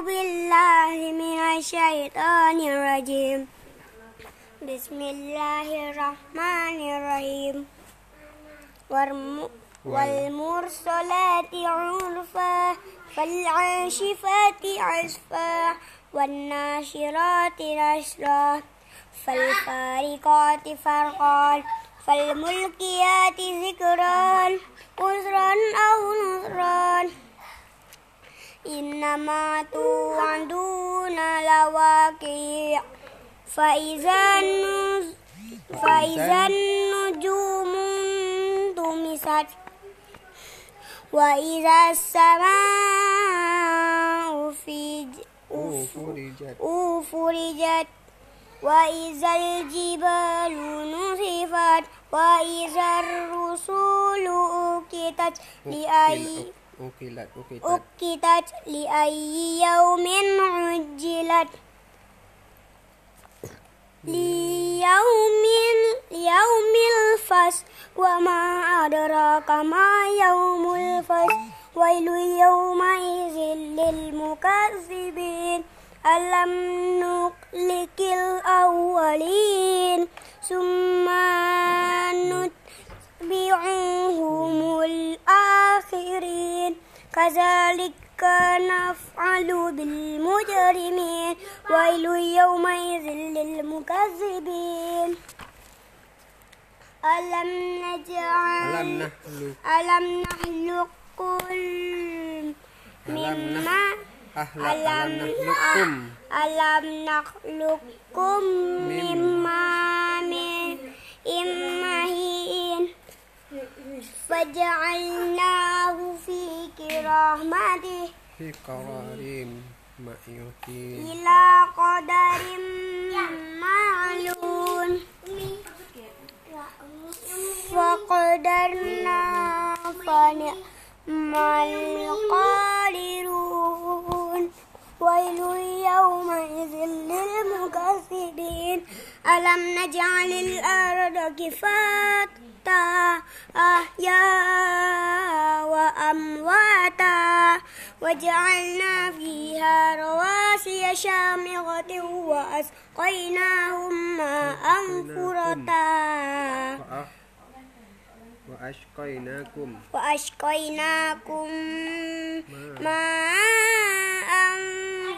بالله من الشيطان الرجيم. بسم الله الرحمن الرحيم. والم- والمرسلات عرفا فالعاشفات عصفا والناشرات نشرا فالفارقات فرقا فالملقيات ذكرا عذرا أو نذرا. إنما توعدون لواقع. فإذا فإذا النجوم طمست وإذا السماء فرج- أفرجت وإذا الجبال نصفت وإذا الرسل أكتت لأي أكلت أكلت أكتت لأي يوم عجلت ليوم يوم الفصل وما أدراك ما يوم الفصل ويل يومئذ للمكذبين ألم نهلك الأولين ثم كذلك نفعل بالمجرمين. ويل يومئذ للمكذبين. ألم نجعل ألم نخلق ألم نخلقكم من ألم ماء ألم نخلقكم ألم نخلقكم من ماء إن مهين فجعلناه في كرامته في قرار مأيوتين إلى قدر معلوم فقدرنا فنعم القادرون ويل يومئذ للمكذبين ألم نجعل الأرض كفاتا أحياء وجعلنا فيها رواسي شامغة وأسقيناهم ماء فرتا وأ- وأشقيناكم وأسقيناكم ماء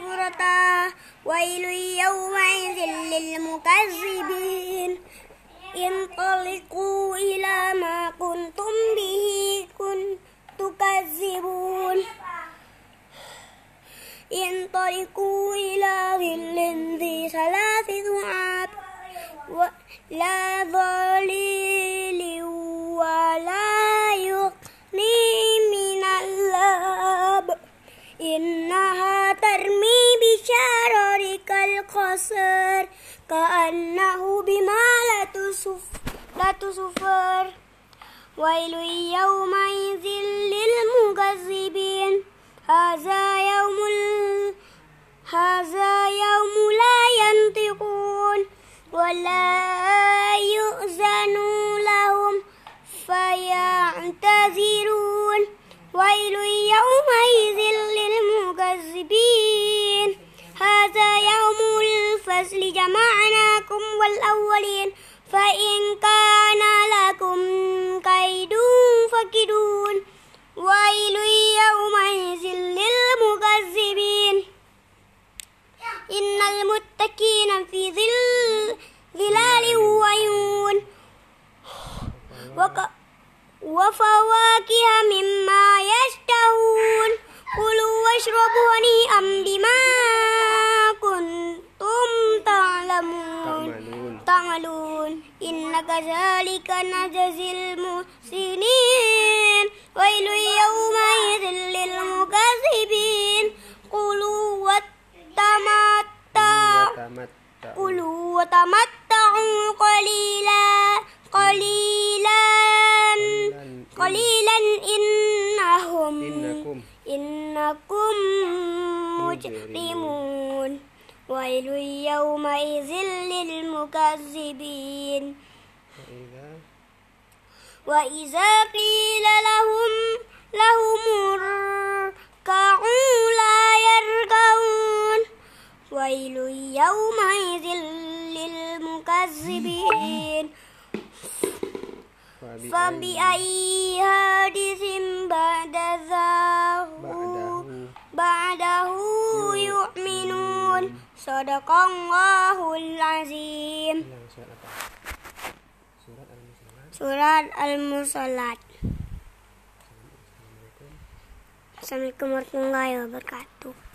فرتا ويل يومئذ للمكذبين. انطلقوا إلى ما كنتم به كنتم تكذبون انطلقوا إلى ظل ذي ثلاث ذعاب لا ظليل ولا يغني من اللهب إنها ترمي بشرر كالقصر كأنه بمالة صفر ويل يومئذ للمكذبين هذا. هذا يوم لا ينطقون ولا يؤذن لهم فيعتذرون. ويل يومئذ للمكذبين. هذا يوم الفصل جمعناكم والأولين. فإن كان لكم كيد فكدون. ويل يومئذ للمكذبين إن المتقين في ظل ظلال وعيون. وك- وفواكه مما يشتهون. كلوا واشربوا هنيئا بما كنتم تعلمون. تعملون. إن كذلك نجزي المحسنين. ويل يومئذ للمكذبين قليلا إنهم إنكم إنكم مجرمون. ويل يومئذ للمكذبين. وإذا قيل لهم لهم اركعوا لا يركعون. ويل يومئذ للمكذبين. Fabi'ai hadisin ba'dazahu. Ba'dahu. Yu'minun. Sadaqallahul azim. Surat Al-Musalat Assalamualaikum warahmatullahi wabarakatuh.